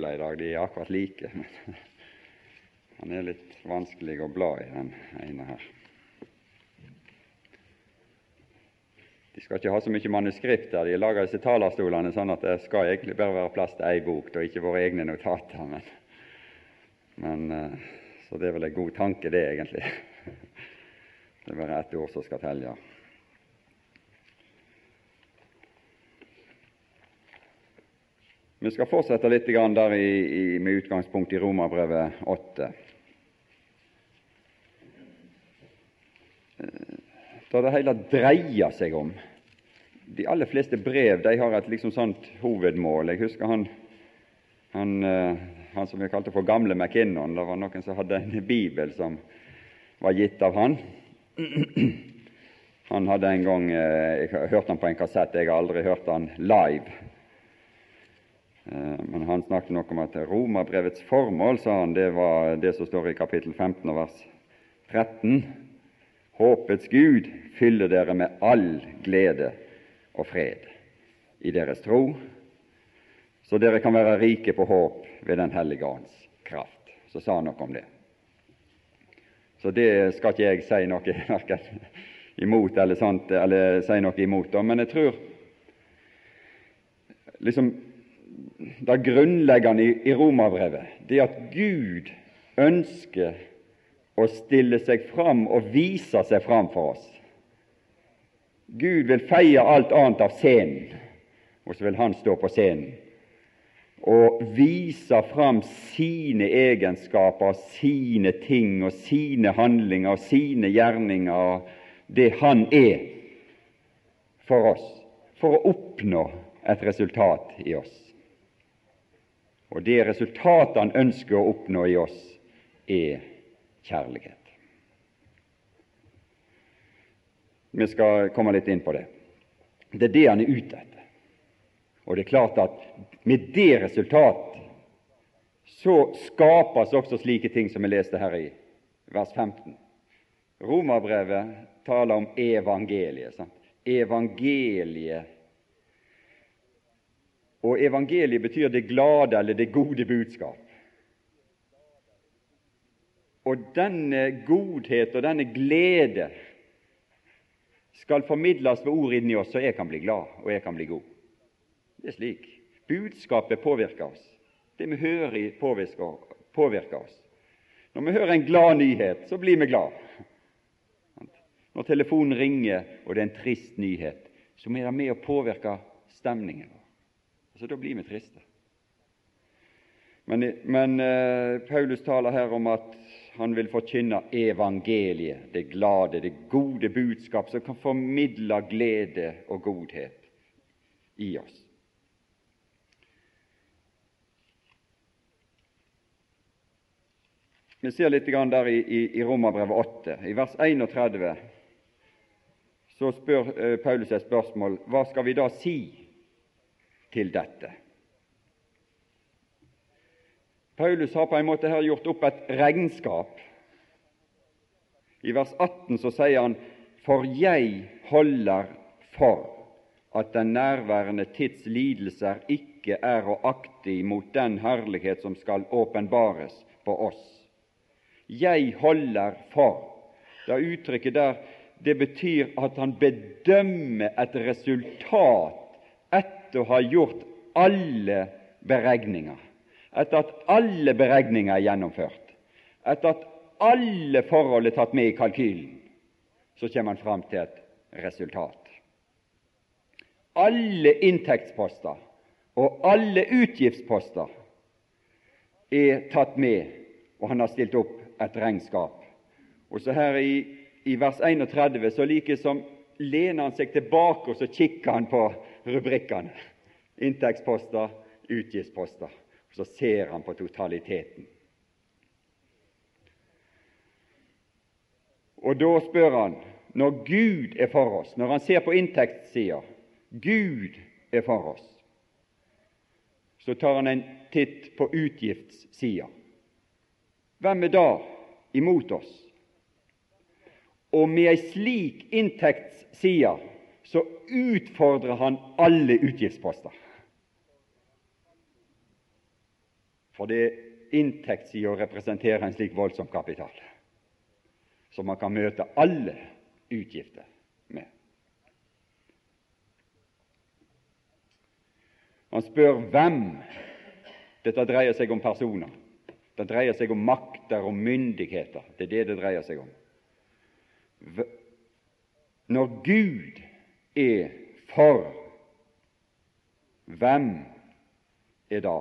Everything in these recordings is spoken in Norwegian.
bibler i dag. De er akkurat like. men Han er litt vanskelig å bla i, den ene her. De skal ikke ha så mye manuskript der. De lager disse talerstolene sånn at det skal egentlig bare være plass til ei bok, og ikke våre egne notater. Men, men, eh, så det er vel en god tanke, det, egentlig. Det er bare ett ord som skal telle. Vi skal fortsette litt der i, i, med utgangspunkt i Romerbrevet 8. Eh, da det hele dreier seg om De aller fleste brev de har et liksom sånt hovedmål. Jeg husker han, han, eh, han som vi kalte for Gamle McKinnon. Det var noen som hadde en bibel som var gitt av han. Han hadde en gang eh, Jeg har hørt han på en kassett, jeg har aldri hørt han live. Eh, men han snakket nok om at romerbrevets formål, sa han, det var det som står i kapittel 15 vers 13. Håpets Gud fyller dere med all glede og fred i deres tro, så dere kan være rike på håp ved Den hellige ånds kraft. Så sa han noe om det. Så det skal ikke jeg si noe verken imot eller, sånt, eller si noe imot, men jeg tror liksom det grunnleggende i romerbrevet, det at Gud ønsker å stille seg fram og vise seg fram for oss. Gud vil feie alt annet av scenen, og så vil Han stå på scenen og vise fram sine egenskaper, sine ting og sine handlinger og sine gjerninger og det Han er for oss, for å oppnå et resultat i oss. Og det resultatet han ønsker å oppnå i oss, er kjærlighet. Vi skal komme litt inn på det. Det er det han er ute etter. Og det er klart at med det resultat så skapes også slike ting som vi leste her i vers 15. Romerbrevet taler om evangeliet. Sant? Evangeliet og evangeliet betyr det glade eller det gode budskap. Og denne godhet og denne glede skal formidles ved ord inni oss, så jeg kan bli glad og jeg kan bli god. Det er slik. Budskapet påvirker oss. Det vi hører, påvirker, oss. Når vi hører en glad nyhet, så blir vi glad. Når telefonen ringer og det er en trist nyhet, så er det med å påvirke stemningen. Så da blir vi triste. Men, men uh, Paulus taler her om at han vil forkynne evangeliet, det glade, det gode budskap som kan formidle glede og godhet i oss. Vi ser litt der i, i, i Romerbrevet 8. I vers 31 så spør eh, Paulus et spørsmål hva skal vi da si til dette. Paulus har på en måte her gjort opp et regnskap. I vers 18 så sier han For jeg holder for at den nærværende tids lidelser ikke er å akte imot den herlighet som skal åpenbares på oss. Jeg holder for. Det uttrykket der det betyr at han bedømmer et resultat etter å ha gjort alle beregninger, etter at alle beregninger er gjennomført, etter at alle forhold er tatt med i kalkylen, så kommer han fram til et resultat. Alle inntektsposter og alle utgiftsposter er tatt med, og han har stilt opp et regnskap. Og så her i, i vers 31 så like som lener han seg tilbake og så kikker han på rubrikkene. Inntektsposter, utgiftsposter. Så ser han på totaliteten. Og da spør han, når Gud er for oss, når han ser på inntektssida Gud er for oss, så tar han en titt på utgiftssida. Hvem er da imot oss? Og med ei slik inntektsside så utfordrer han alle utgiftsposter. For det er inntektssida representerer en slik voldsom kapital, som man kan møte alle utgifter med. Han spør hvem. Dette dreier seg om personer. Det dreier seg om makter og myndigheter. Det er det det dreier seg om. Når Gud er for, hvem er da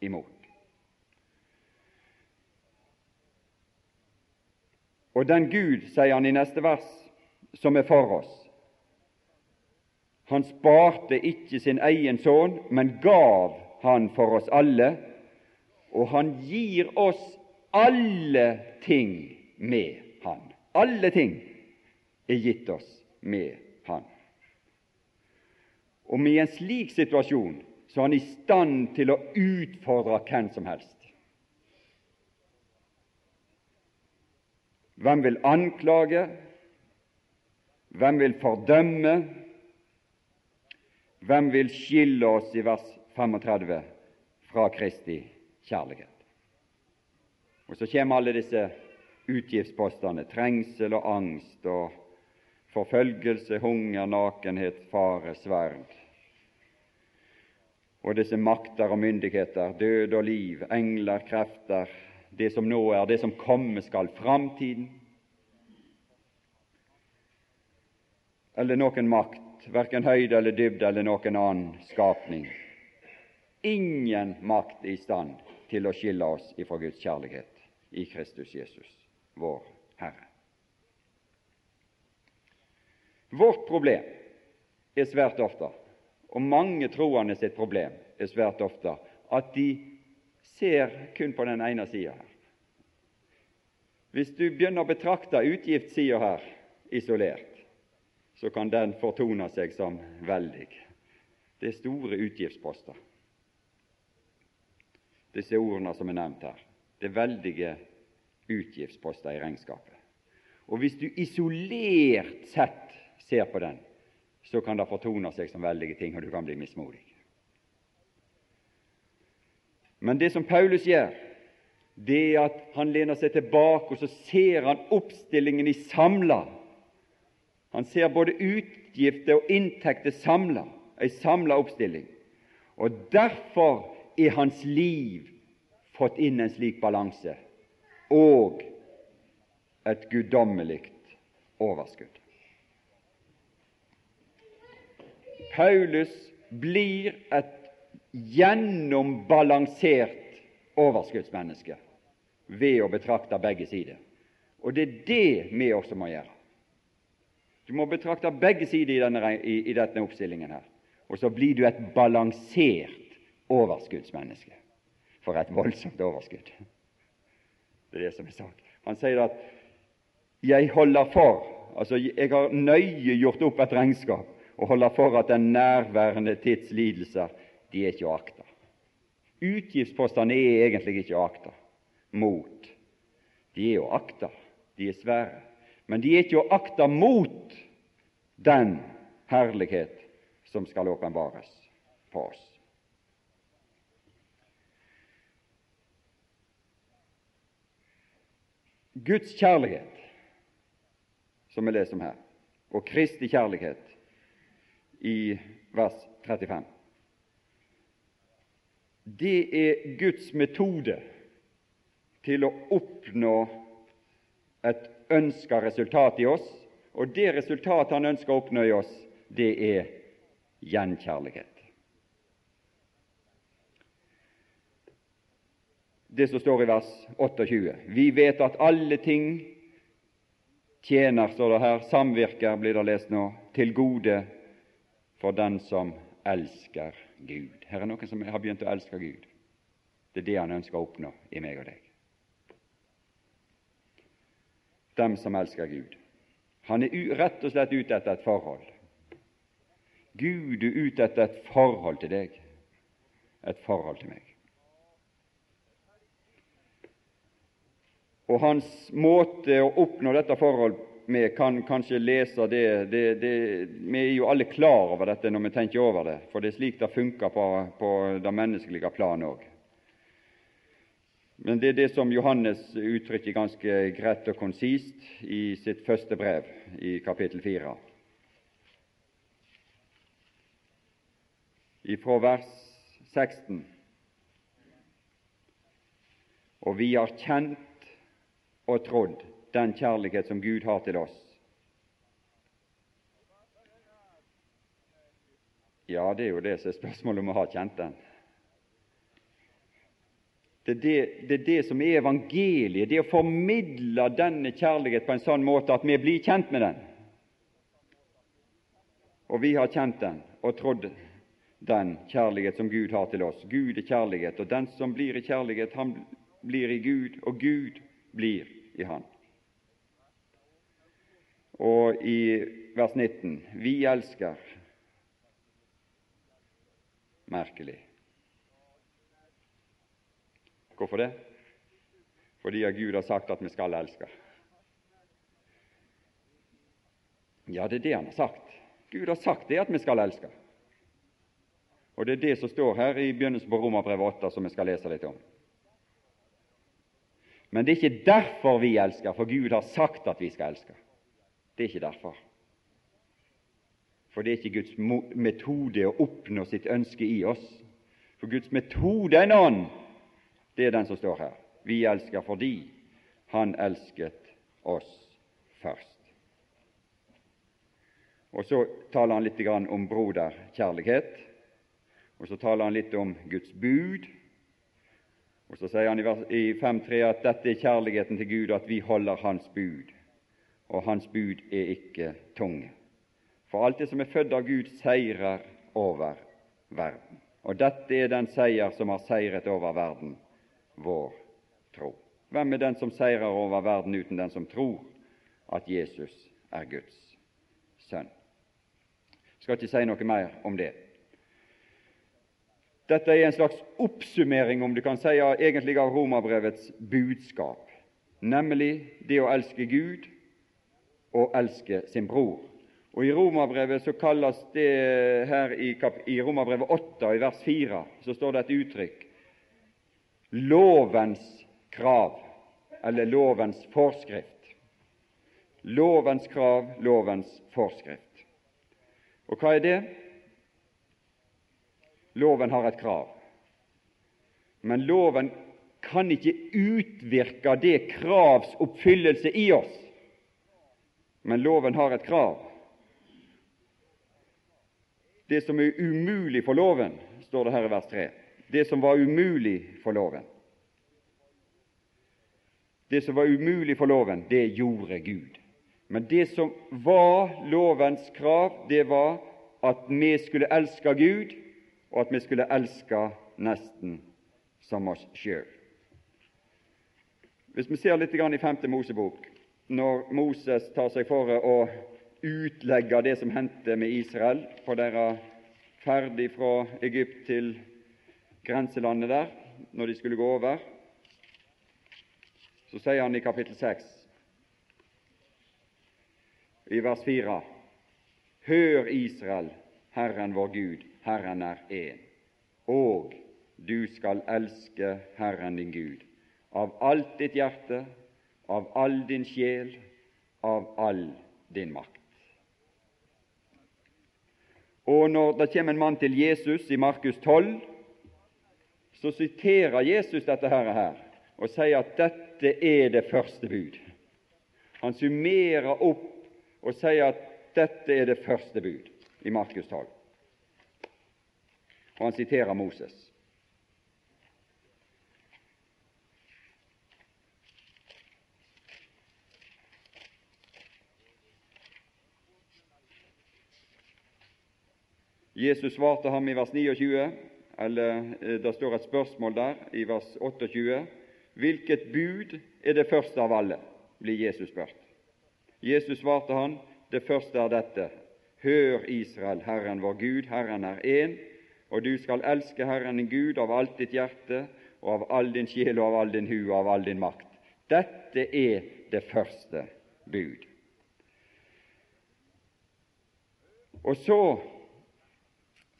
imot? Og den Gud, sier han i neste vers, som er for oss, han sparte ikke sin egen sønn, men gav han for oss alle, og han gir oss alle ting med han. Alle ting er gitt oss med han. Og i en slik situasjon så er han i stand til å utfordre hvem som helst. Hvem vil anklage? Hvem vil fordømme? Hvem vil skille oss, i vers 35, fra Kristi kjærlighet? Og Så kommer alle disse utgiftspostene trengsel og angst og forfølgelse, hunger, nakenhet, fare, sverd. Og disse makter og myndigheter, død og liv, engler, krefter, det som nå er, det som komme skal, framtiden. Eller noen makt verken høyde eller dybde eller noen annen skapning. Ingen makt i stand til å skille oss ifra Guds kjærlighet i Kristus Jesus, vår Herre. Vårt problem er svært ofte, og mange troende sitt problem er svært ofte, at de ser kun på den ene sida her. Hvis du begynner å betrakte utgiftssida her isolert, så kan den fortone seg som veldig. Det er store utgiftsposter, disse ordene som er nevnt her. Det er veldige utgiftsposter i regnskapet. Og Hvis du isolert sett ser på den, så kan det fortone seg som veldige ting, og du kan bli mismodig. Men det som Paulus gjør, det er at han lener seg tilbake, og så ser han oppstillingen i samla han ser både utgifter og inntekter samla, ei samla oppstilling. Og Derfor er hans liv fått inn en slik balanse og et guddommelig overskudd. Paulus blir et gjennombalansert overskuddsmenneske ved å betrakte begge sider. Og det er det vi også må gjøre. Du må betrakte begge sider i denne, i, i denne oppstillingen her. Og så blir du et balansert overskuddsmenneske. For et voldsomt overskudd! Det er det som er sagt. Han sier at 'jeg holder for' Altså, jeg har nøye gjort opp et regnskap og holder for at den nærværende tids lidelser, de er ikke å akte. Utgiftspostene er egentlig ikke å akte mot. De er å akte. De er svære men de er ikke å akte mot den herlighet som skal åpenbares for oss. Guds kjærlighet, som vi leser om her, og Kristi kjærlighet i vers 35. Det er Guds metode til å oppnå et ønska resultat i oss, og det resultatet han ønsker å oppnå i oss, det er gjenkjærlighet. Det som står i vers 28. Vi vet at alle ting tjener, står det her, samvirker, blir det lest nå, til gode for den som elsker Gud. Her er noen som har begynt å elske Gud. Det er det han ønsker å oppnå i meg og deg dem som elsker Gud. Han er rett og slett ute etter et forhold. Gud er ute etter et forhold til deg, et forhold til meg. Og hans måte å oppnå dette forhold med kan kanskje lese det, det, det, Vi er jo alle klar over dette når vi tenker over det, for det er slik det funker på, på det menneskelige plan òg. Men det er det som Johannes uttrykker ganske greit og konsist i sitt første brev, i kapittel 4. Ifra vers 16. Og vi har kjent og trodd den kjærlighet som Gud har til oss. Ja, det er jo det som er spørsmålet om å ha kjent den. Det er det, det er det, som er evangeliet, det å formidle denne kjærlighet på en sånn måte at vi blir kjent med den. Og vi har kjent den og trodd den kjærlighet som Gud har til oss. Gud er kjærlighet, og den som blir i kjærlighet, han blir i Gud, og Gud blir i Han. Og i vers 19 vi elsker merkelig. Hvorfor det? Fordi Gud har sagt at vi skal elske. Ja, det er det Han har sagt. Gud har sagt det at vi skal elske. Og det er det som står her i begynnelsen på Romerbrevet 8, som vi skal lese litt om. Men det er ikke derfor vi elsker, for Gud har sagt at vi skal elske. Det er ikke derfor. For det er ikke Guds metode å oppnå sitt ønske i oss. For Guds metode er en det er den som står her. Vi elsker fordi Han elsket oss først. Og Så taler han litt om broderkjærlighet, og så taler han litt om Guds bud. Og Så sier han i 5.3 at dette er kjærligheten til Gud, at vi holder Hans bud, og Hans bud er ikke tunge. For alt det som er født av Gud, seirer over verden. Og dette er den seier som har seiret over verden, vår tro. Hvem er den som seirer over verden uten den som tror at Jesus er Guds sønn? Jeg skal ikke si noe mer om det. Dette er en slags oppsummering, om du kan si, egentlig av Romerbrevets budskap, nemlig det å elske Gud og elske sin bror. Og I Romerbrevet så kalles det her i, i Romerbrevet 8, i vers 4, så står det et uttrykk lovens krav, eller lovens forskrift. Lovens krav, lovens forskrift. Og hva er det? Loven har et krav. Men loven kan ikke utvirke det kravs oppfyllelse i oss. Men loven har et krav. Det som er umulig for loven, står det her i vers 3 det som var umulig for loven. Det som var umulig for loven, det gjorde Gud. Men det som var lovens krav, det var at vi skulle elske Gud, og at vi skulle elske nesten som oss sjøl. Hvis vi ser litt i 5. Mosebok, når Moses tar seg for å utlegge det som hendte med Israel på deres ferd fra Egypt til grenselandet der, når de skulle gå over, så sier han i kapittel 6, i vers 4, Hør, Israel, Herren vår Gud, Herren er én, og du skal elske Herren din Gud av alt ditt hjerte, av all din sjel, av all din makt. Og når det kommer en mann til Jesus i Markus 12, så siterer Jesus dette her, og sier at dette er det første bud. Han summerer opp og sier at dette er det første bud i Markus 12. Og han siterer Moses. Jesus svarte ham i vers 29 eller eh, det står et spørsmål der i vers 28. Hvilket bud er det første av alle? blir Jesus spurt. Jesus svarte han, det første er dette. Hør, Israel, Herren vår Gud, Herren er én, og du skal elske Herren din Gud av alt ditt hjerte og av all din sjel og av all din hu og av all din makt. Dette er det første bud. Og så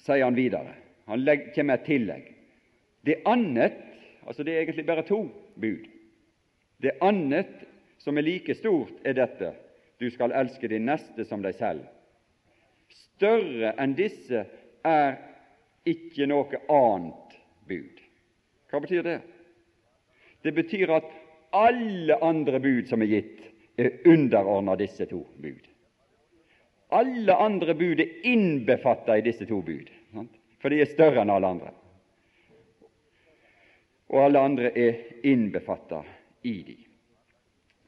sier han videre han kommer med et tillegg. Det annet, Altså Det er egentlig bare to bud. Det annet som er like stort, er dette du skal elske din neste som deg selv. Større enn disse er ikke noe annet bud. Hva betyr det? Det betyr at alle andre bud som er gitt, er underordna disse to bud. Alle andre bud er innbefatta i disse to bud, for de er større enn alle andre. Og alle andre er innbefatta i de.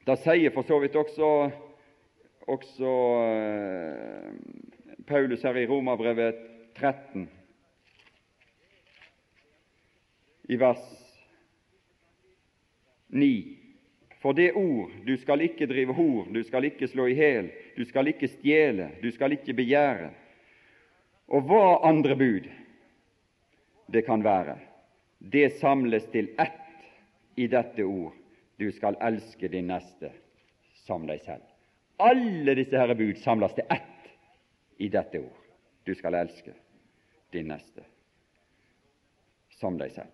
Da sier for så vidt også, også uh, Paulus her i Romerbrevet 13, i vers 9 for det ord du skal ikke drive hor, du skal ikke slå i hæl, du skal ikke stjele, du skal ikke begjære. Og hva andre bud det kan være, det samles til ett i dette ord du skal elske din neste som deg selv. Alle disse herre bud samles til ett i dette ord. Du skal elske din neste som deg selv.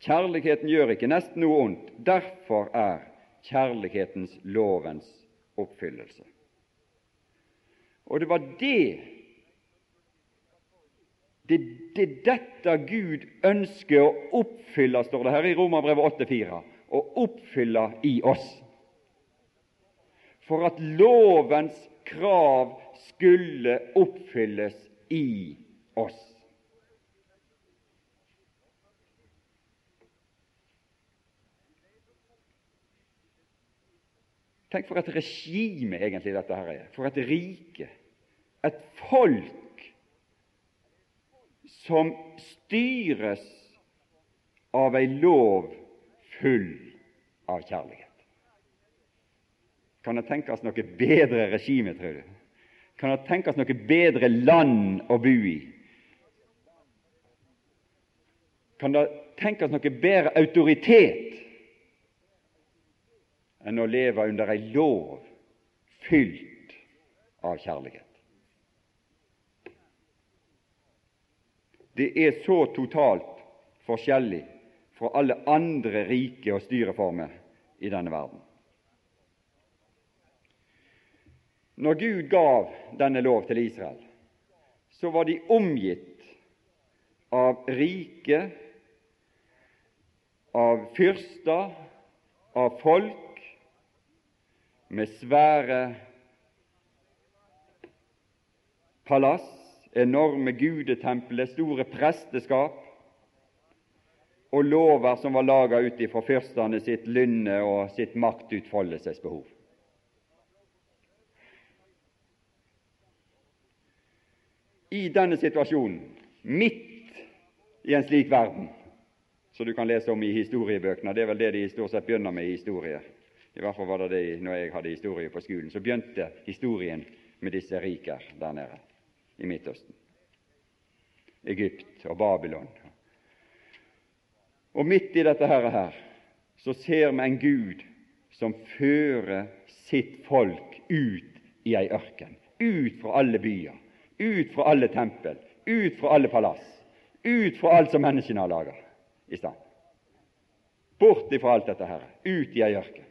Kjærligheten gjør ikke nesten noe ondt. Derfor er kjærlighetens lovens oppfyllelse. Og det var det det, det dette Gud ønsker å oppfylle, står det her i Romerbrevet 8,4, å oppfylle i oss. For at lovens krav skulle oppfylles i oss. Tenk for et regime egentlig dette her er. For et rike. Et folk som styres av ei lov full av kjærlighet. Kan det tenkes noe bedre regime, tror du? Kan det tenkes noe bedre land å bo i? Kan det tenkes noe bedre autoritet enn å leve under ei lov fylt av kjærlighet. Det er så totalt forskjellig fra alle andre rike og styreformer i denne verden. Når Gud gav denne lov til Israel, så var de omgitt av rike, av fyrster, av folk med svære palass, enorme gudetempler, store presteskap og lover som var laga ut ifra fyrstene sitt lynne og sitt maktutfoldelsesbehov. I denne situasjonen, midt i en slik verden, som du kan lese om i historiebøkene, det er vel det de stort sett begynner med i historie. i hvert fall var det det når jeg hadde historie på skolen. Så begynte historien med disse riker der nede i Midtøsten. Egypt og Babylon. Og midt i dette her, her så ser vi en Gud som fører sitt folk ut i ei ørken. Ut fra alle byer, ut fra alle tempel, ut fra alle palass, ut fra alt som menneskene har laga i stand. Bort ifra alt dette her, ut i ei ørken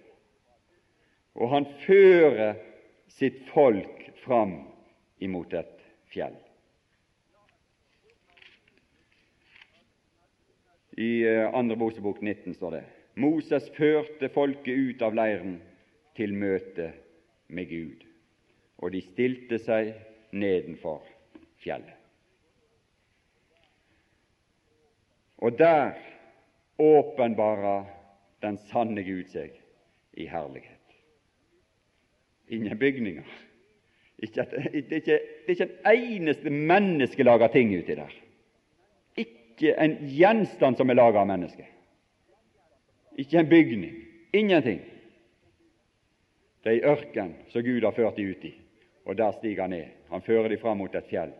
og han fører sitt folk fram imot et fjell. I eh, andre Mosebok 19 står det Moses førte folket ut av leiren til møte med Gud, og de stilte seg nedenfor fjellet. Og der åpenbarer den sanne Gud seg i herlighet ingen bygninger. Ikke det, er ikke, det er ikke en eneste menneskelaga ting uti der. Ikke en gjenstand som er laga av mennesket. Ikke en bygning. Ingenting. Det er i ørken som Gud har ført dem ut i, og der stiger han ned. Han fører dem fram mot et fjell,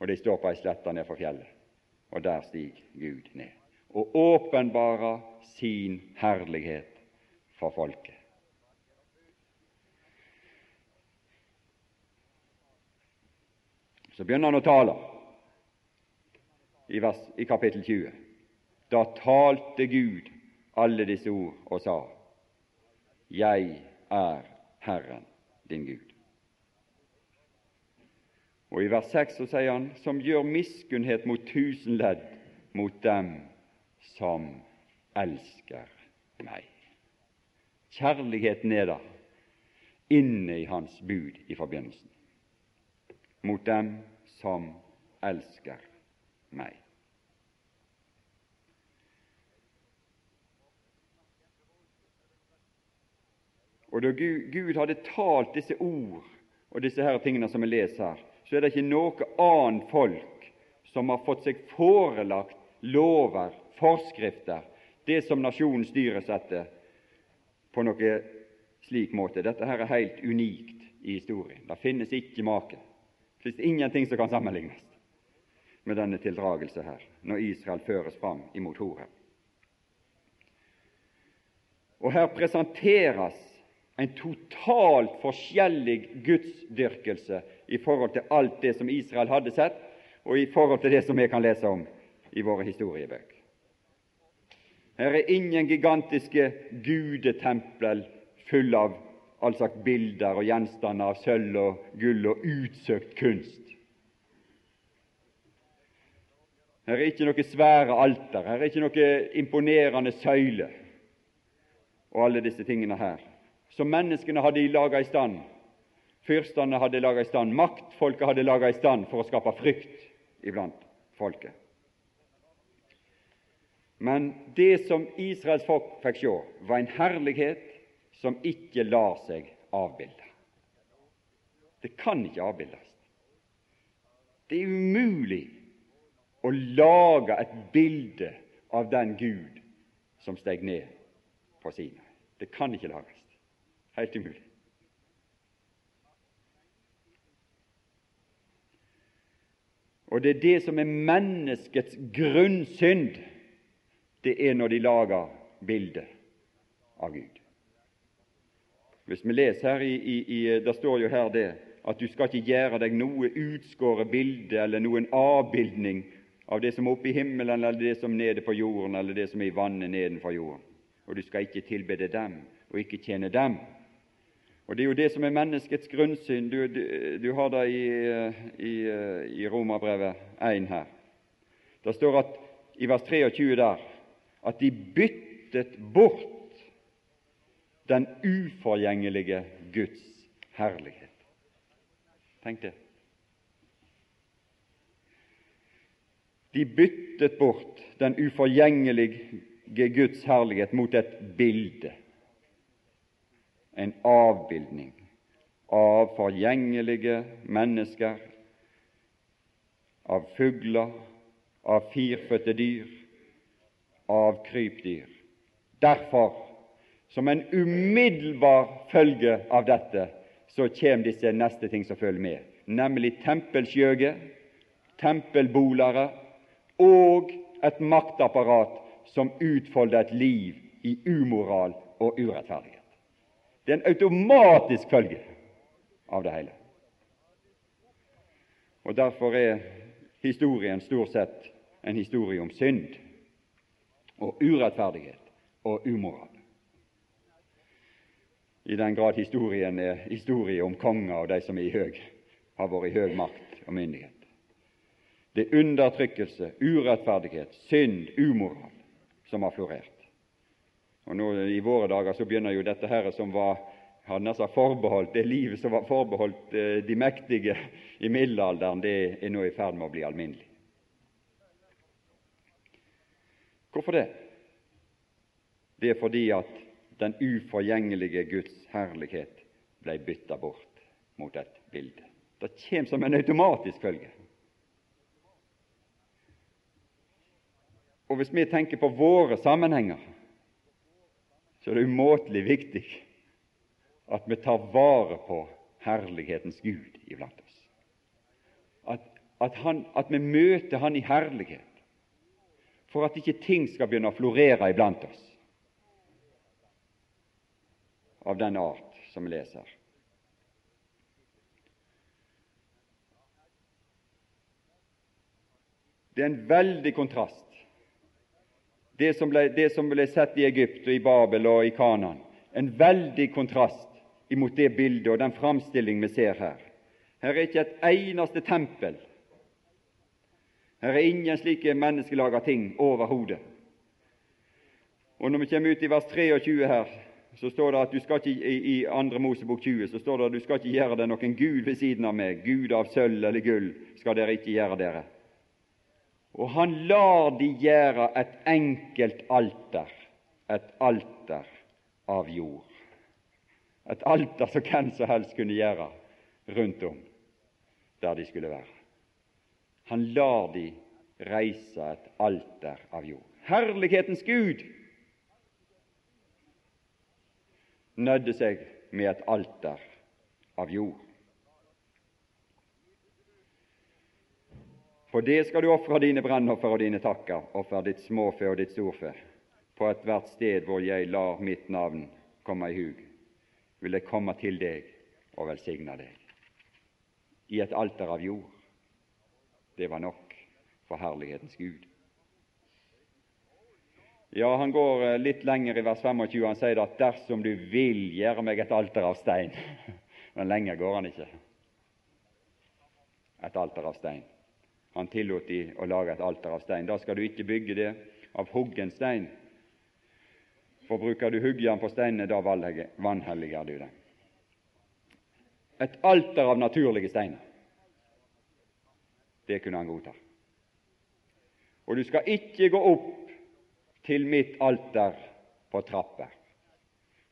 og de står på ei slette ned for fjellet. Og der stiger Gud ned og åpenbarer sin herlighet for folket. Så begynner han å tale i, vers, i kapittel 20. Da talte Gud alle disse ord og sa:" Jeg er Herren din Gud. Og i vers 6 så sier han, som gjør miskunnhet mot tusen ledd, mot dem som elsker meg. Kjærligheten er der inne i hans bud i forbindelsen. Mot dem som elsker meg. Og da Gud, hadde talt disse ord og disse her tingene som vi leser så er det ikke noe annet folk som har fått seg forelagt lover, forskrifter, det som nasjonen styres etter, på noe slik måte. Dette her er helt unikt i historien. Det finnes ikke finnes ingenting som kan sammenlignes med denne tildragelse her, når Israel føres fram imot Horeb. Og her presenteres en totalt forskjellig gudsdyrkelse i forhold til alt det som Israel hadde sett, og i forhold til det som vi kan lese om i våre historiebøker. Her er ingen gigantiske gudetempel fulle av all slags bilder og gjenstander av sølv og gull og utsøkt kunst. Her er ikke noe svære alter, her er ikke noe imponerende søyle og alle disse tingene her som menneskene hadde laga i stand. Fyrstene hadde laga i stand, maktfolket hadde laga i stand for å skape frykt iblant folket. Men det som Israels folk fikk se, var en herlighet som ikke lar seg avbilde. Det kan ikke avbildes. Det er umulig å lage et bilde av den Gud som steg ned på Sinai. Det kan ikke lages. Helt umulig. Og det er det som er menneskets grunnsynd, det er når de lager bilde av Gud. Hvis vi leser her i, i, i, Det står jo her det at du skal ikke gjøre deg noe utskåret bilde eller noen avbildning av det som er oppe i himmelen, eller det som er nede på jorden, eller det som er i vannet nedenfor jorden. Og du skal ikke tilbede dem og ikke tjene dem. Og Det er jo det som er menneskets grunnsyn. Du, du, du har det i, i, i Romerbrevet 1 her. Det står at, i vers 23 der at de byttet bort den uforgjengelige Guds herlighet. Tenk det. De byttet bort den uforgjengelige Guds herlighet mot et bilde en avbildning av forgjengelige mennesker, av fugler, av firfødte dyr, av krypdyr. Derfor, som en umiddelbar følge av dette, så kommer disse neste ting som følger med, nemlig tempelskjøget, tempelbolere og et maktapparat som utfolder et liv i umoral og urettferdighet. Det er en automatisk følge av det hele. Og Derfor er historien stort sett en historie om synd og urettferdighet og umoral. I den grad historien er historie om konger og de som er i høg, har vært i høg makt og myndighet. Det er undertrykkelse, urettferdighet, synd, umoral som har florert. Og nå I våre dager så begynner jo dette her som var hadde altså forbeholdt det livet som var forbeholdt eh, de mektige i middelalderen, det er nå i ferd med å bli alminnelig. Hvorfor det? Det er fordi at den uforgjengelige Guds herlighet ble bytta bort mot et bilde. Det kommer som en automatisk følge. Og Hvis vi tenker på våre sammenhenger, så er det umåtelig viktig at vi tar vare på herlighetens Gud iblant oss. At, at, han, at vi møter Han i herlighet, for at ikke ting skal begynne å florere iblant oss av den art som vi leser. Det er en veldig kontrast det som, ble, det som ble sett i Egypt og i Babel og i Kanan. En veldig kontrast imot det bildet og den framstilling vi ser her. Her er ikke et eneste tempel. Her er ingen slike menneskelaga ting overhodet. Og når vi kommer ut i vers 23 her, så står det at du skal ikke, i 2. Mosebok 20 så står det at du skal ikke gjøre deg noen gud ved siden av meg. Gud av sølv eller gull skal dere ikke gjøre dere. Og han lar de gjøre et enkelt alter, et alter av jord. Et alter som hvem som helst kunne gjøre rundt om der de skulle være. Han lar de reise et alter av jord. Herlighetens Gud nødde seg med et alter av jord. For det skal du ofre dine brennoffer og dine takker, ofre ditt småfe og ditt storfe. På ethvert sted hvor jeg lar mitt navn komme i hug, vil jeg komme til deg og velsigne deg. I et alter av jord. Det var nok for herlighetens Gud. Ja, han går eh, litt lenger i vers 25. Han sier at 'dersom du vil gjøre meg et alter av stein' Men lenger går han ikke. Et alter av stein. Han tillot de å lage et alter av stein. Da skal du ikke bygge det av huggen stein. For bruker du huggjern på steinene, da vanhelliger du det. Et alter av naturlige steiner. Det kunne han godta. Og du skal ikke gå opp til mitt alter på trappa.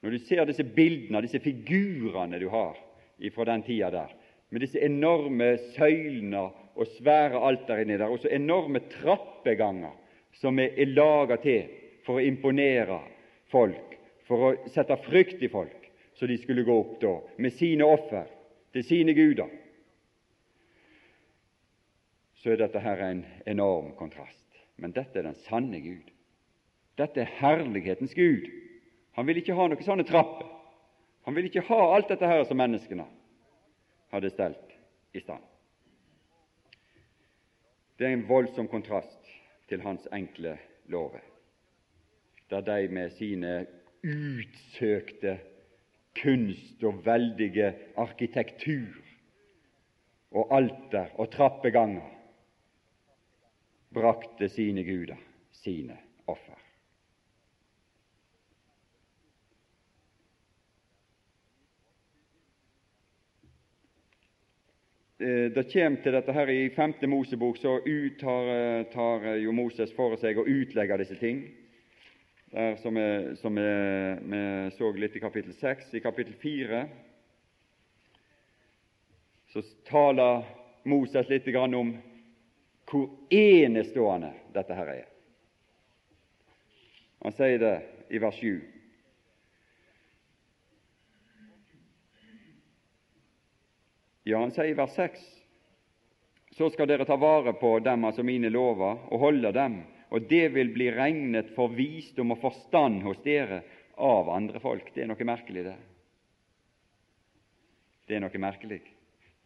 Når du ser disse bildene, disse figurene du har fra den tida der, med disse enorme søylene og svære alter inni der, og så enorme trappeganger som er, er laga til for å imponere folk, for å sette frykt i folk, så de skulle gå opp da med sine offer til sine guder. Så er dette her en enorm kontrast. Men dette er den sanne Gud. Dette er herlighetens Gud. Han vil ikke ha noen sånne trapper. Han vil ikke ha alt dette her som menneskene hadde stelt i stand. Det er en voldsom kontrast til hans enkle lover, der de med sine utsøkte kunst og veldige arkitektur og alter og trappeganger brakte sine guder sine offer. Eh, det kommer til dette her i 5. Mosebok, så tar, eh, tar eh, jo Moses for seg å utlegge disse ting. Der, som, vi, som vi, vi så litt i kapittel 6. I kapittel 4 så taler Moses litt om hvor enestående dette her er. Han sier det i vers 7. Ja, han sier i vers 6 så skal dere ta vare på dem, altså mine lover, og holde dem, og det vil bli regnet for visdom og forstand hos dere av andre folk. Det er noe merkelig, det. Det er noe merkelig.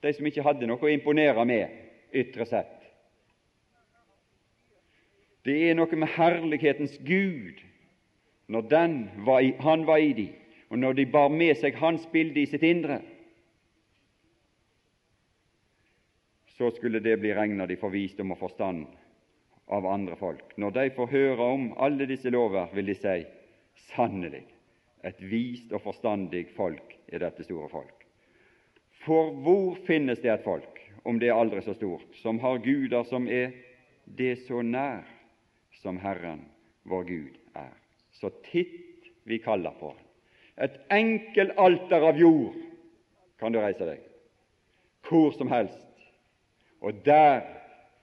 De som ikke hadde noe å imponere med, ytre sett. Det er noe med herlighetens Gud når var i, han var i de, og når de bar med seg hans bilde i sitt indre. Så skulle det bli regna de for visdom og forstand av andre folk. Når de får høre om alle disse lover, vil de si sannelig, et vist og forstandig folk er dette store folk. For hvor finnes det et folk, om det er aldri så stort, som har guder som er det så nær som Herren vår Gud er? Så titt vi kaller på Et enkelt alter av jord kan du reise deg, hvor som helst og der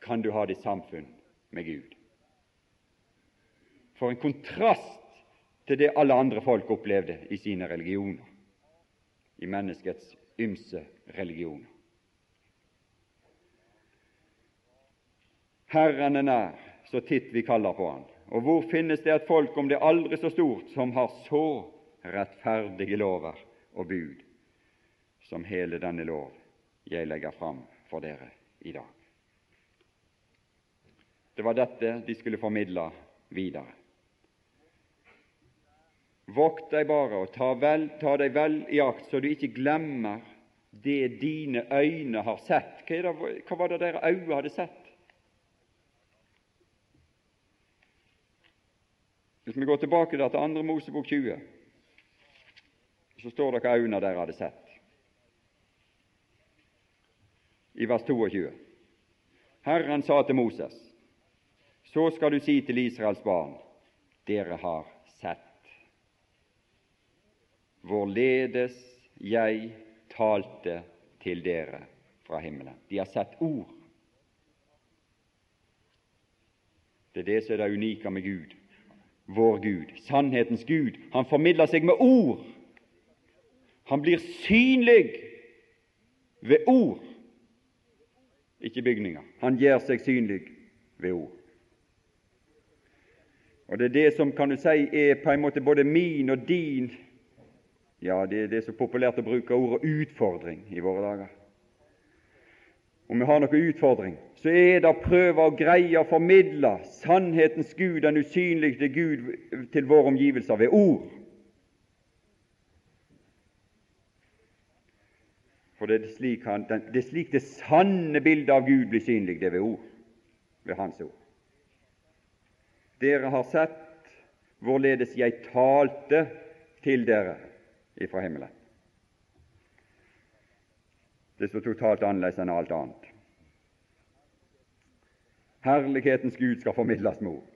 kan du ha ditt samfunn med Gud. For en kontrast til det alle andre folk opplevde i sine religioner, i menneskets ymse religioner. Herren er nær, så titt vi kaller på Han. Og hvor finnes det et folk, om det aldri så stort, som har så rettferdige lover og bud som hele denne lov jeg legger fram for dere i dag. Det var dette de skulle formidle videre. Vokt deg bare og ta, vel, ta deg vel i akt, så du ikke glemmer det dine øyne har sett. Hva, det, hva var det deres øyne hadde sett? Hvis vi går tilbake til 2. Mosebok 20, så står det hva øynene dere hadde sett. I vers 22. Herren sa til Moses, så skal du si til Israels barn, dere har sett hvorledes jeg talte til dere fra himmelen. De har sett ord. Det er det som er det unike med Gud, vår Gud, sannhetens Gud. Han formidler seg med ord. Han blir synlig ved ord, ikke bygninger. Han gjør seg synlig ved ord. Og Det er det som kan du si er på en måte både min og din Ja, det, er det så populært å bruke ordet utfordring i våre dager. Om vi har noen utfordring, så er det å prøve å greie å formidle sannhetens Gud, den usynlige Gud, til våre omgivelser ved ord. For det er slik, han, det er slik det sanne bildet av Gud blir synlig, det ved ord, ved Hans ord. Dere har sett hvorledes jeg talte til dere ifra himmelen. Det står totalt annerledes enn alt annet. Herlighetens Gud skal formidles med ord.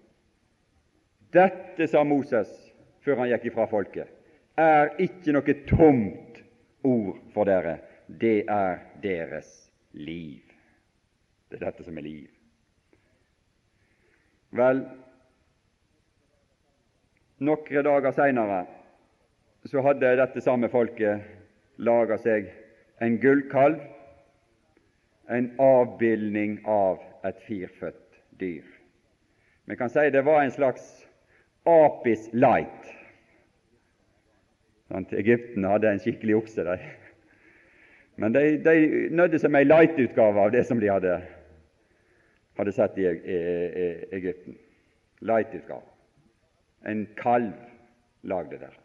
Dette, sa Moses før han gikk ifra folket, er ikke noe tomt ord for dere. Det er deres liv. Det er dette som er liv. Vel, noen dager seinere så hadde dette samme folket laga seg en gullkalv, en avbildning av et firfødt dyr. Vi kan si det var en slags Apis light. Egypten hadde en skikkelig okse, de. Men de, de nødde seg med ei light-utgave av det som de hadde, hadde sett i, Egypten. Light-utgave en kalv lagde der.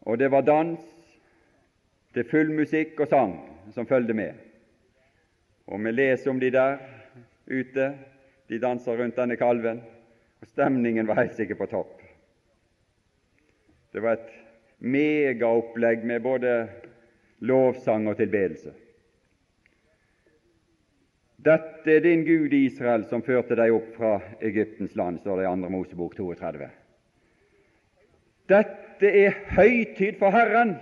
Og det var dans til full musikk og sang som følgde med. Og vi leser om de der ute. De danser rundt denne kalven, og stemningen var helt sikkert på topp. Det var et megaopplegg med både lovsang og tilbedelse. Dette er din Gud Israel, som førte deg opp fra Egyptens land, står det i 2. Mosebok 32. Dette er høytid for Herren.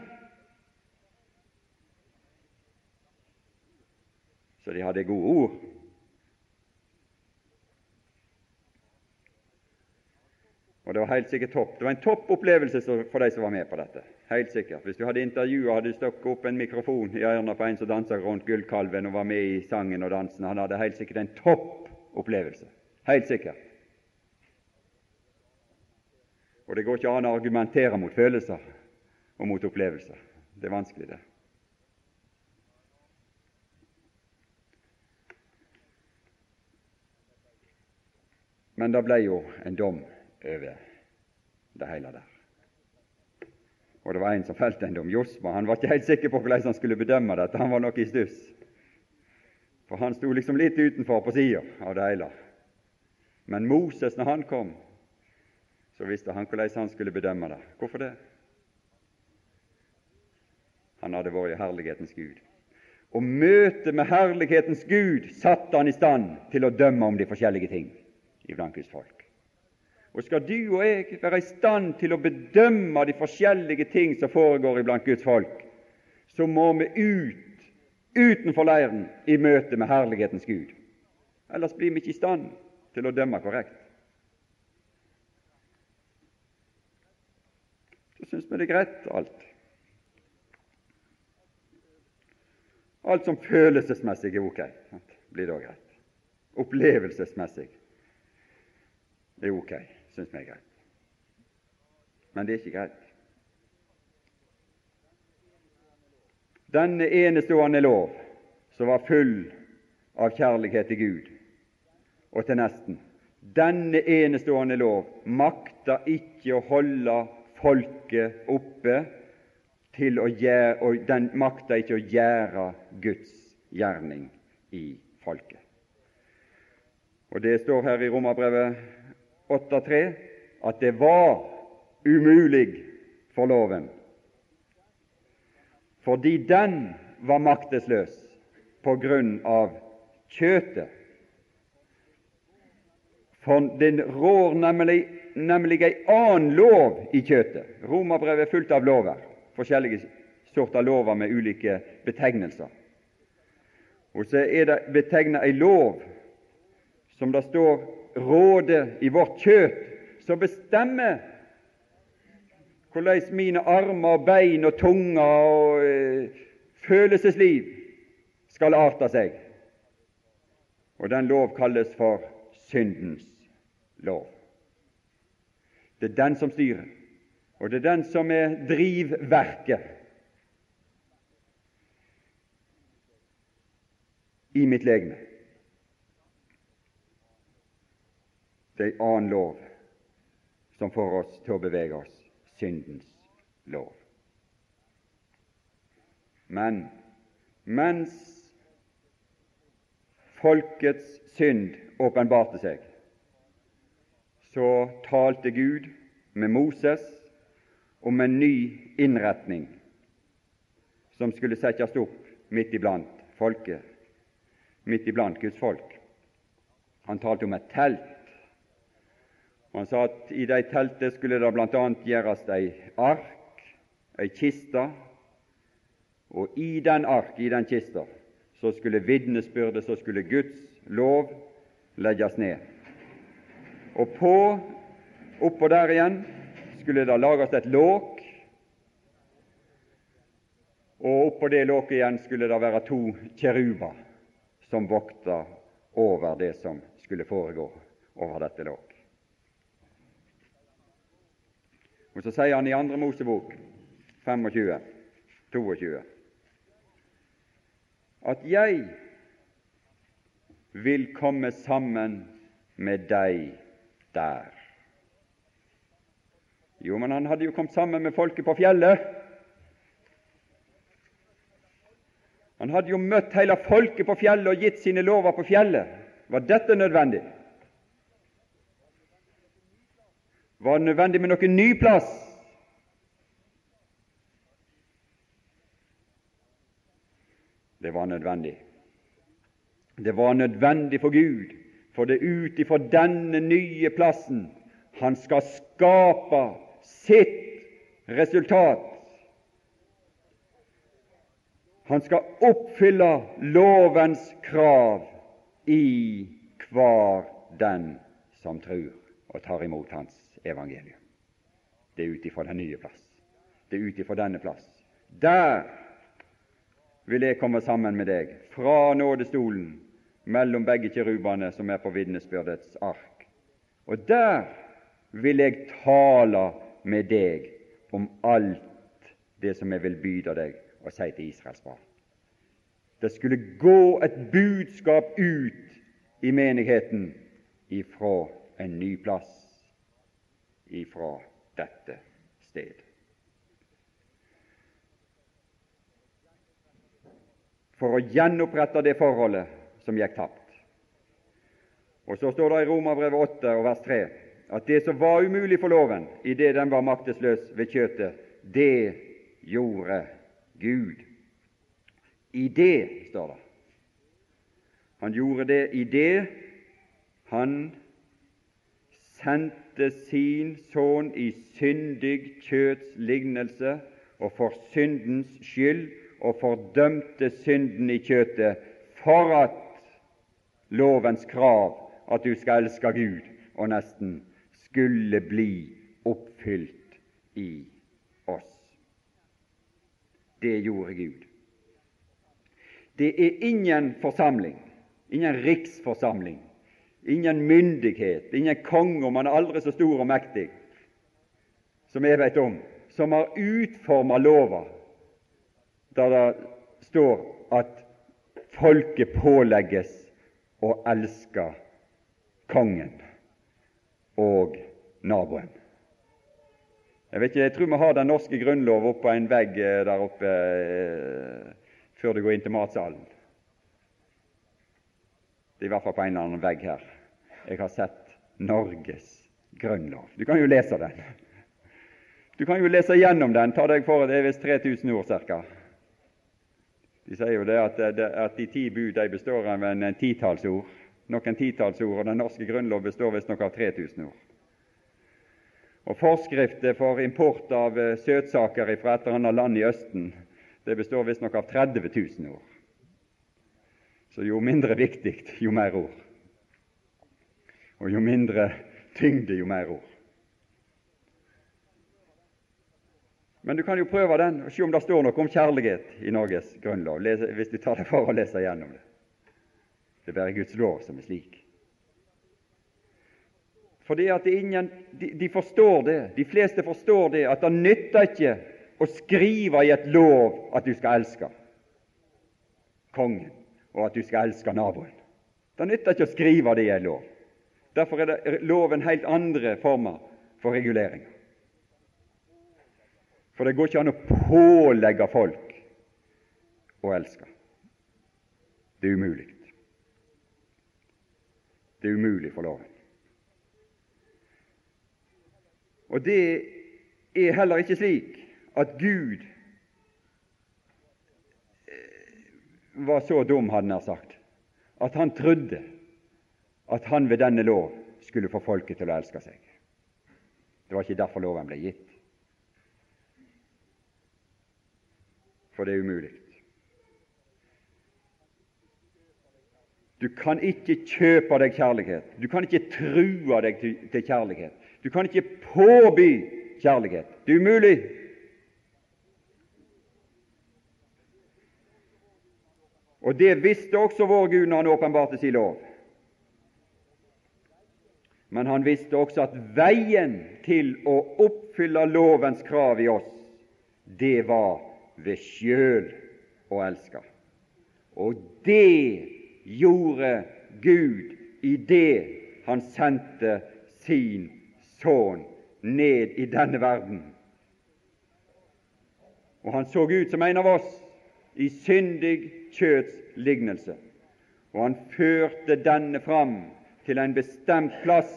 Så de hadde gode ord. Og det var helt sikkert topp. Det var en topp opplevelse for de som var med på dette. Helt sikkert. Hvis du hadde intervjua hadde du stukket opp en mikrofon i ørene på en som dansa rundt gullkalven og var med i sangen og dansen, han hadde helt sikkert en topp opplevelse. Helt sikkert. Og det går ikke an å argumentere mot følelser og mot opplevelser. Det er vanskelig, det. Men det ble jo en dom over det hele der. Og det var en som felte en dom, Josma. Han var ikke helt sikker på hvordan han skulle bedømme dette. Han var nok i stuss. For han sto liksom litt utenfor på sida av det hele. Men Moses, når han kom, så visste han hvordan han skulle bedømme det. Hvorfor det? Han hadde vært i herlighetens Gud. Og møtet med herlighetens Gud satte han i stand til å dømme om de forskjellige ting iblant Guds folk. Og skal du og jeg være i stand til å bedømme de forskjellige ting som foregår iblant Guds folk, så må vi ut utenfor leiren i møte med herlighetens Gud. Ellers blir vi ikke i stand til å dømme korrekt. Så syns vi det er greit, alt. Alt som følelsesmessig er ok, blir da greit. Opplevelsesmessig er ok syns vi er greit. Men det er ikke greit. Denne enestående lov, som var full av kjærlighet til Gud og til nesten, denne enestående lov makta ikke å holde folket oppe til å gjøre, og den makta ikke å gjøre Guds gjerning i folket. Og Det står her i Romerbrevet 8,3 at det var umulig for loven, fordi den var maktesløs på grunn av kjøtet. For den rår nemlig, nemlig ei annen lov i kjøtet. Romerbrevet er fullt av lover, forskjellige sorter lover med ulike betegnelser. Og så er det betegna ei lov som det står råde i vårt kjøp, som bestemmer hvordan mine armer og bein og tunga og eh, følelsesliv skal arte seg. Og den lov kalles for syndens lov. Det er den som styrer, og det er den som er drivverket i mitt legeme. Det er en annen lov som får oss til å bevege oss syndens lov. Men mens folkets synd åpenbarte seg, så talte Gud med Moses om en ny innretning som skulle settes opp midt iblant folket, midt iblant Guds folk. Han talte om et telt og Han sa at i de teltet skulle det bl.a. gjøres ei ark, ei kiste, og i den ark, i den kista, så skulle vitnesbyrdet, så skulle Guds lov legges ned. Og på, oppå der igjen skulle det lages et låk, og oppå det låket igjen skulle det være to kjeruber som vokta over det som skulle foregå over dette låk. Og Så sier han i Andre Mosebok 25, 22 at jeg vil komme sammen med deg der. Jo, men han hadde jo kommet sammen med folket på fjellet. Han hadde jo møtt hele folket på fjellet og gitt sine lover på fjellet. Var dette nødvendig? Var det nødvendig med noen ny plass? Det var nødvendig. Det var nødvendig for Gud, for det er ut ifra denne nye plassen han skal skape sitt resultat. Han skal oppfylle lovens krav i hver den som tror og tar imot hans evangelium. Det er ut ifra den nye plass. Det er ut ifra denne plass. Der vil jeg komme sammen med deg, fra nådestolen, mellom begge kirubene som er på vitnesbyrdets ark. Og der vil jeg tale med deg om alt det som jeg vil byde deg og si til Israels barn. Det skulle gå et budskap ut i menigheten ifra en ny plass ifra dette sted. For å gjenopprette det forholdet som gikk tapt. Og Så står det i Romerbrevet 8 og vers 3 at det som var umulig for loven i det den var maktesløs ved kjøtet, det gjorde Gud. I det, står det. Han gjorde det i det han sendte sin sønn i syndig kjøts lignelse og for syndens skyld og fordømte synden i kjøtet for at lovens krav at du skal elske Gud og nesten skulle bli oppfylt i oss. Det gjorde Gud. Det er ingen forsamling, ingen riksforsamling, ingen myndighet, ingen konge, om han er aldri så stor og mektig, som jeg vet om, som har utforma lova der det står at folket pålegges å elske kongen og naboen. Jeg vet ikke, jeg tror vi har den norske grunnlov oppe på en vegg eh, der oppe eh, før du går inn til matsalen. I hvert fall på en eller annen vegg her. Jeg har sett Norges grunnlov. Du kan jo lese den. Du kan jo lese gjennom den. Ta deg for det er visst 3000 ord ca. De sier jo det at, at de ti bud de består av en titalls ord. Noen titalls ord, og Den norske grunnlov består visstnok av 3000 ord. Og Forskrifter for import av eh, søtsaker fra et eller annet land i Østen det består visstnok av 30 000 ord. Så jo mindre viktig, jo mer ord. Og jo mindre tyngde, jo mer ord. Men du kan jo prøve den og se om det står noe om kjærlighet i Norges grunnlov, hvis du tar deg for å lese gjennom det. Det er bare Guds lov som er slik. Fordi at ingen, de, de, forstår det, de fleste forstår det, at det nytter ikke å skrive i et lov at du skal elske kongen, og at du skal elske naboen. Det nytter ikke å skrive det i en lov. Derfor er loven helt andre former for regulering. For det går ikke an å pålegge folk å elske. Det er umulig. Det er umulig for loven. Og det er heller ikke slik at Gud eh, var så dum, hadde han sagt, at han trodde at han ved denne lov skulle få folket til å elske seg. Det var ikke derfor loven ble gitt. For det er umulig. Du kan ikke kjøpe deg kjærlighet. Du kan ikke true deg til kjærlighet. Du kan ikke påby kjærlighet. Det er umulig. Og det visste også vår Gud når han åpenbarte sin lov. Men han visste også at veien til å oppfylle lovens krav i oss, det var ved sjøl å elske. Og det gjorde Gud i det Han sendte sin sønn ned i denne verden. Og han så ut som en av oss i syndig kjøts lignelse. Og han førte denne fram til en bestemt plass.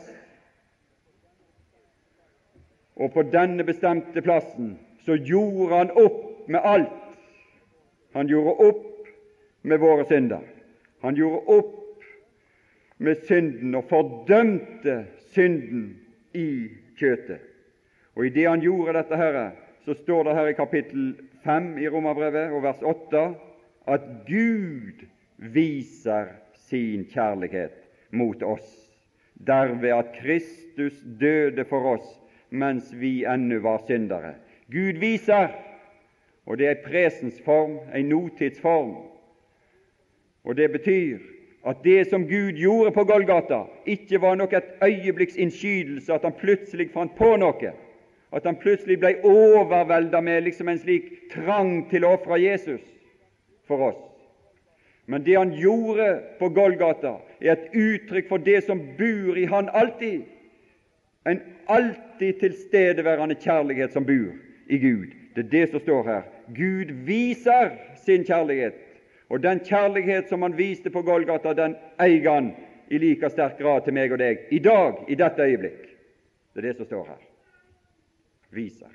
Og på denne bestemte plassen så gjorde han opp med alt. Han gjorde opp med våre synder. Han gjorde opp med synden og fordømte synden i kjøtet. Og i det han gjorde dette, her, så står det her i kapittel 5 i Romerbrevet og vers 8 at Gud viser sin kjærlighet mot oss, derved at Kristus døde for oss mens vi ennå var syndere. Gud viser, og det er en presensform, en notidsform, og Det betyr at det som Gud gjorde på Golgata, ikke var nok et øyeblikks innskytelse, at han plutselig fant på noe, at han plutselig ble overvelda med liksom en slik trang til å ofre Jesus for oss. Men det han gjorde på Golgata, er et uttrykk for det som bor i han alltid. En alltid tilstedeværende kjærlighet som bor i Gud. Det er det som står her. Gud viser sin kjærlighet og den kjærlighet som han viste på Golgata, den eier han i like sterk grad til meg og deg i dag, i dette øyeblikk. Det er det som står her. Viser.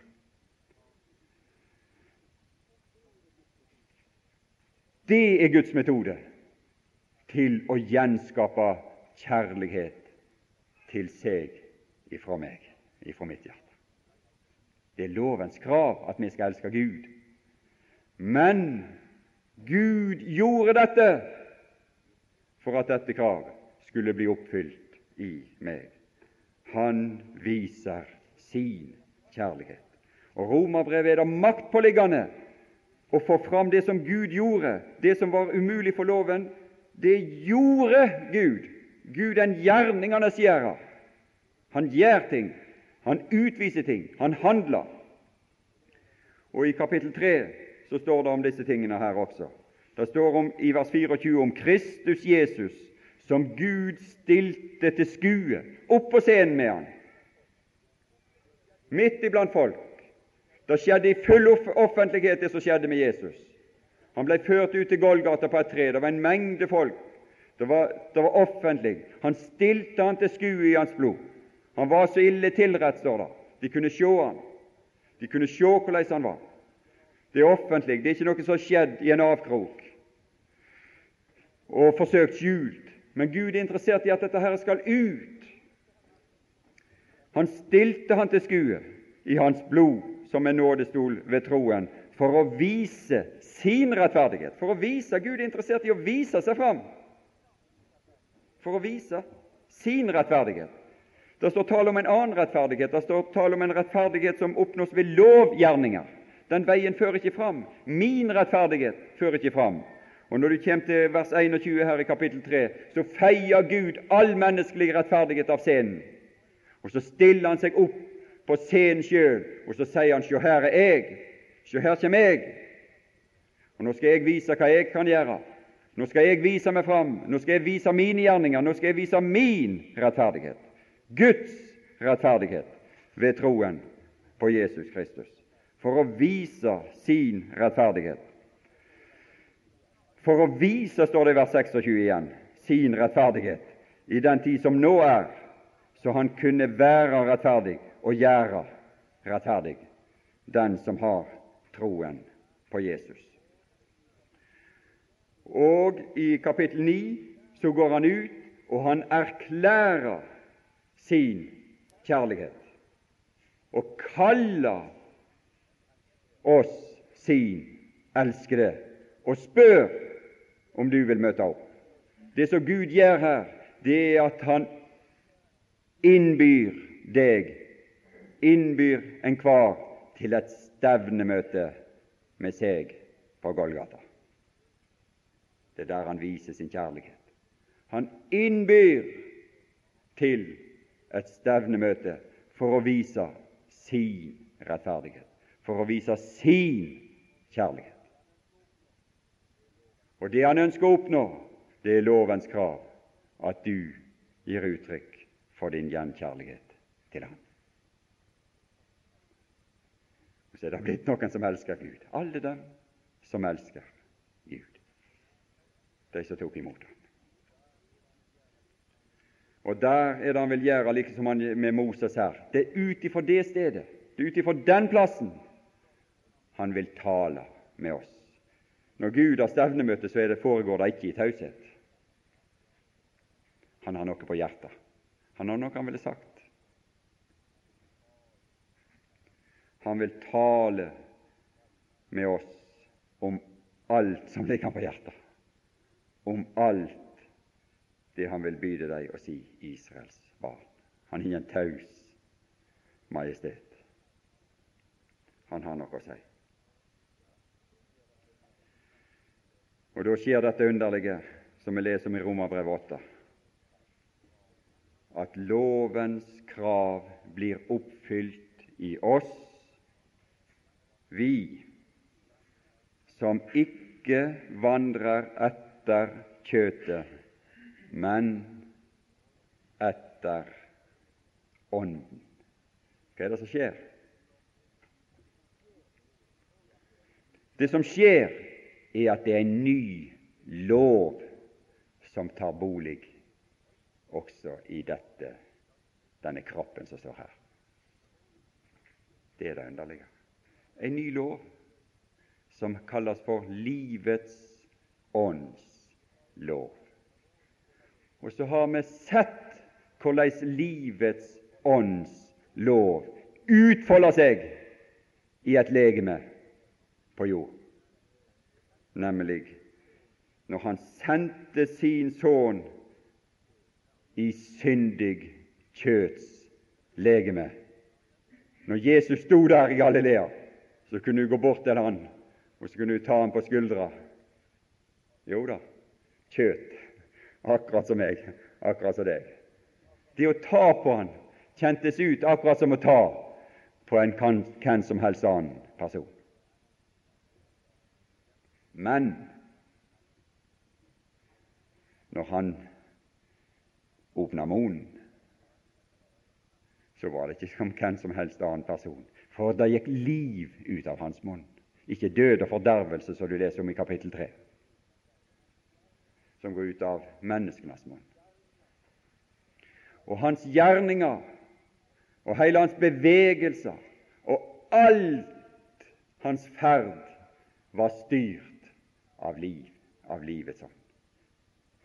Det er Guds metode til å gjenskape kjærlighet til seg ifra meg, ifra mitt hjerte. Det er lovens krav at vi skal elske Gud. Men Gud gjorde dette for at dette kravet skulle bli oppfylt i meg. Han viser sin kjærlighet. Og Romerbrevet er det maktpåliggende å få fram det som Gud gjorde, det som var umulig for loven. Det gjorde Gud. Gud er en er gjerder. Han gjør ting, han utviser ting, han handler. Og i kapittel 3 så står det om disse tingene her også. Det står om, i vers 24 om Kristus Jesus, som Gud stilte til skue opp på scenen med han, midt iblant folk. Det skjedde i full offentlighet, det som skjedde med Jesus. Han ble ført ut til Golgata på et tre. Det var en mengde folk. Det var, det var offentlig. Han stilte han til skue i hans blod. Han var så ille tilrett, står det. De kunne se han. De kunne se hvordan han var. Det er offentlig. Det er ikke noe som har skjedd i en avkrok og forsøkt skjult. Men Gud er interessert i at dette her skal ut. Han stilte han til skue i hans blod som en nådestol ved troen, for å vise sin rettferdighet. For å vise Gud er interessert i å vise seg fram. For å vise sin rettferdighet. Det står tale om en annen rettferdighet. Det står tale om en rettferdighet som oppnås ved lovgjerninger. Den veien fører ikke fram. Min rettferdighet fører ikke fram. Og Når du kommer til vers 21 her i kapittel 3, så feier Gud all menneskelig rettferdighet av scenen. Og Så stiller han seg opp på scenen sjøl, og så sier han, 'Sjå, her er jeg. Sjå, her kommer jeg.' Og Nå skal jeg vise hva jeg kan gjøre. Nå skal jeg vise meg fram. Nå skal jeg vise mine gjerninger. Nå skal jeg vise min rettferdighet. Guds rettferdighet ved troen på Jesus Kristus, for å vise sin rettferdighet. For å vise, står det i vers 26 igjen, sin rettferdighet i den tid som nå er, så han kunne være rettferdig og gjøre rettferdig den som har troen på Jesus. Og i kapittel 9 så går han ut, og han erklærer sin kjærlighet og kaller oss sin elskede og spør om du vil møte opp. Det som Gud gjør her, det er at Han innbyr deg, innbyr enhver til et stevnemøte med seg på Golgata. Det er der han viser sin kjærlighet. Han innbyr til et stevnemøte for å vise sin rettferdighet, for å vise sin kjærlighet. Og det han ønsker å oppnå, det er lovens krav, at du gir uttrykk for din gjenkjærlighet til ham. Og så er det blitt noen som elsker Gud. Alle dem som elsker Gud. De som tok imot ham. Og der er det han vil gjøre, like som han med Moses her. Det er ut ifra det stedet, det er ut ifra den plassen, han vil tale med oss. Når Gud har stevnemøte, så det, foregår det ikke i taushet. Han har noe på hjertet. Han har noe han ville sagt. Han vil tale med oss om alt som ligger på hjertet, om alt det han vil byde deg å si, Israels barn. Han er en taus majestet. Han har noe å si. Og da skjer dette underlige som vi leser om i Romerbrevet 8, at lovens krav blir oppfylt i oss, vi som ikke vandrer etter kjøtet, men etter Ånden. Hva er det som skjer? Det som skjer, er at det er en ny lov som tar bolig også i dette, denne kroppen som står her. Det er det underlige. En ny lov som kalles for livets ånds lov. Og så har vi sett hvordan livets ånds lov utfolder seg i et legeme på jord, nemlig når Han sendte sin sønn i syndig kjøts legeme. Når Jesus sto der i Galilea, så kunne du gå bort til han, og så kunne du ta han på skuldra. Jo da, kjøt. akkurat som meg, akkurat som deg. Det å ta på han kjentes ut akkurat som å ta på en hvem som helst annen person. Men når han åpna munnen, så var det ikke som hvem som helst annen person, for det gikk liv ut av hans munn. Ikke død og fordervelse, som du leser om i kapittel 3, som går ut av menneskenes munn. Og hans gjerninger og hele hans bevegelser og alt hans ferd var styrt av liv, av livets ånd,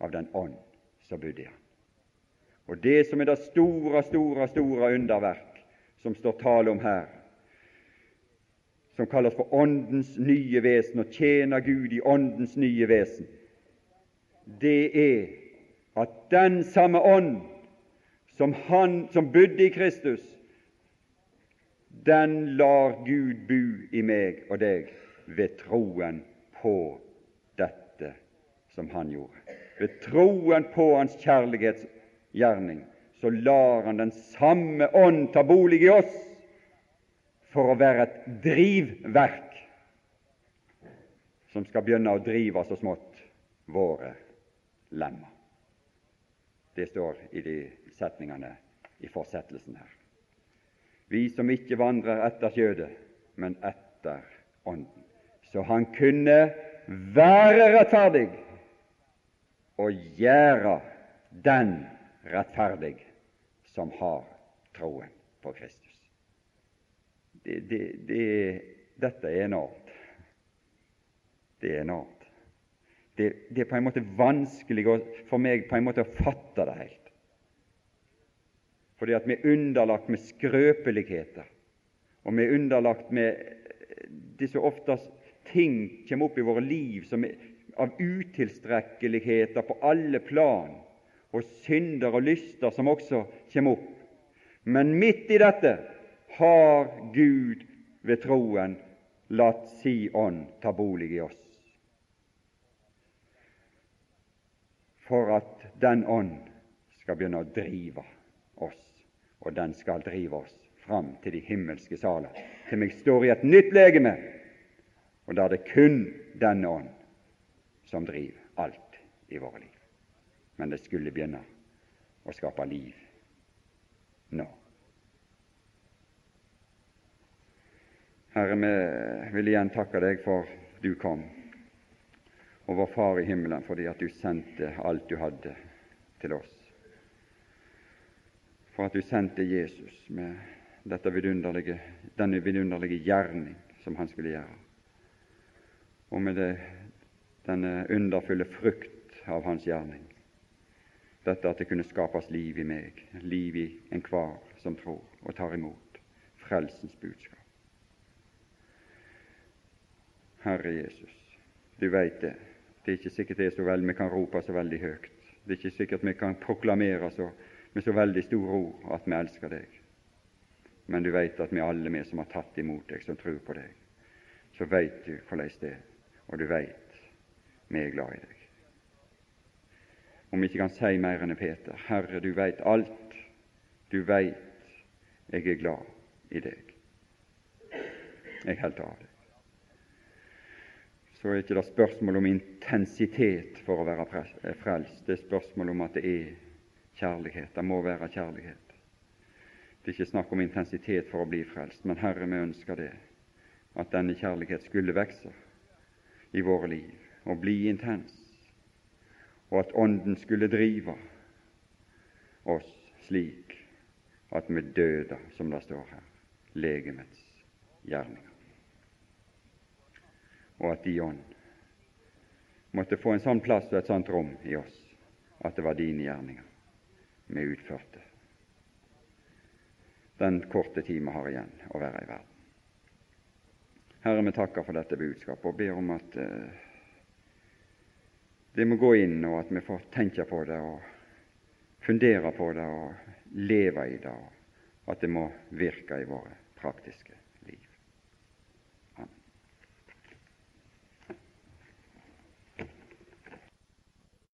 av den ånd som bodde i ham. Og det som er det store, store, store underverk som står tale om her, som kalles for Åndens nye vesen, og tjener Gud i Åndens nye vesen, det er at den samme ånd som, han, som bodde i Kristus, den lar Gud bu i meg og deg ved troen på dette som han gjorde. Ved troen på hans kjærlighetsgjerning så lar han den samme ånd ta bolig i oss for å være et drivverk som skal begynne å drive så smått våre lemmer. Det står i de setningene i fortsettelsen her. Vi som ikke vandrer etter kjødet, men etter Ånden. Så han kunne være rettferdig og gjøre den rettferdig som har troen på Kristus det, det, det, dette er en art. Det er en Det, det, er på en måte vanskelig for meg på en måte å fatte det helt. Fordi at vi er underlagt med skrøpeligheter, og vi er underlagt med disse oftest ting kommer opp i våre liv som er av utilstrekkeligheter på alle plan, og synder og lyster som også kommer opp. Men midt i dette har Gud ved troen latt si ånd ta bolig i oss, for at den ånd skal begynne å drive oss, og den skal drive oss fram til de himmelske saler, til vi står i et nytt legeme, og da er det kun denne ånd som driver alt i våre liv. Men det skulle begynne å skape liv nå. Herre, vi vil igjen takke deg for du kom, og vår Far i himmelen, fordi at du sendte alt du hadde til oss. For at du sendte Jesus med vidunderlige, denne vidunderlige gjerning som han skulle gjøre, og med det, denne underfulle frukt av hans gjerning. Dette at det kunne skapes liv i meg, liv i enhver som tror og tar imot frelsens budskap. Herre Jesus, du veit det. Det er ikke sikkert det er så vel vi kan rope så veldig høyt. Det er ikke sikkert vi kan proklamere så, med så veldig store ord at vi elsker deg. Men du veit at vi alle vi som har tatt imot deg, som tror på deg, så veit du hvordan det er, og du veit vi er glad i deg. Om vi ikke kan si mer enn Peter, Herre, du veit alt. Du veit jeg er glad i deg. Jeg holder av deg så er ikke det spørsmål om intensitet for å være eh, frelst. Det er spørsmål om at det er kjærlighet. Det må være kjærlighet. Det er ikke snakk om intensitet for å bli frelst, men Herre, vi ønsker det, at denne kjærlighet skulle vokse i våre liv og bli intens, og at Ånden skulle drive oss slik at vi døde, som det står her, legemets gjerninger og at De ånd måtte få en sånn plass og et sånt rom i oss at det var dine gjerninger vi utførte den korte tid har igjen å være i verden. Herre, vi takker for dette budskapet og ber om at uh, det må gå inn, og at vi får tenke på det og fundere på det og leve i det, og at det må virke i våre praktiske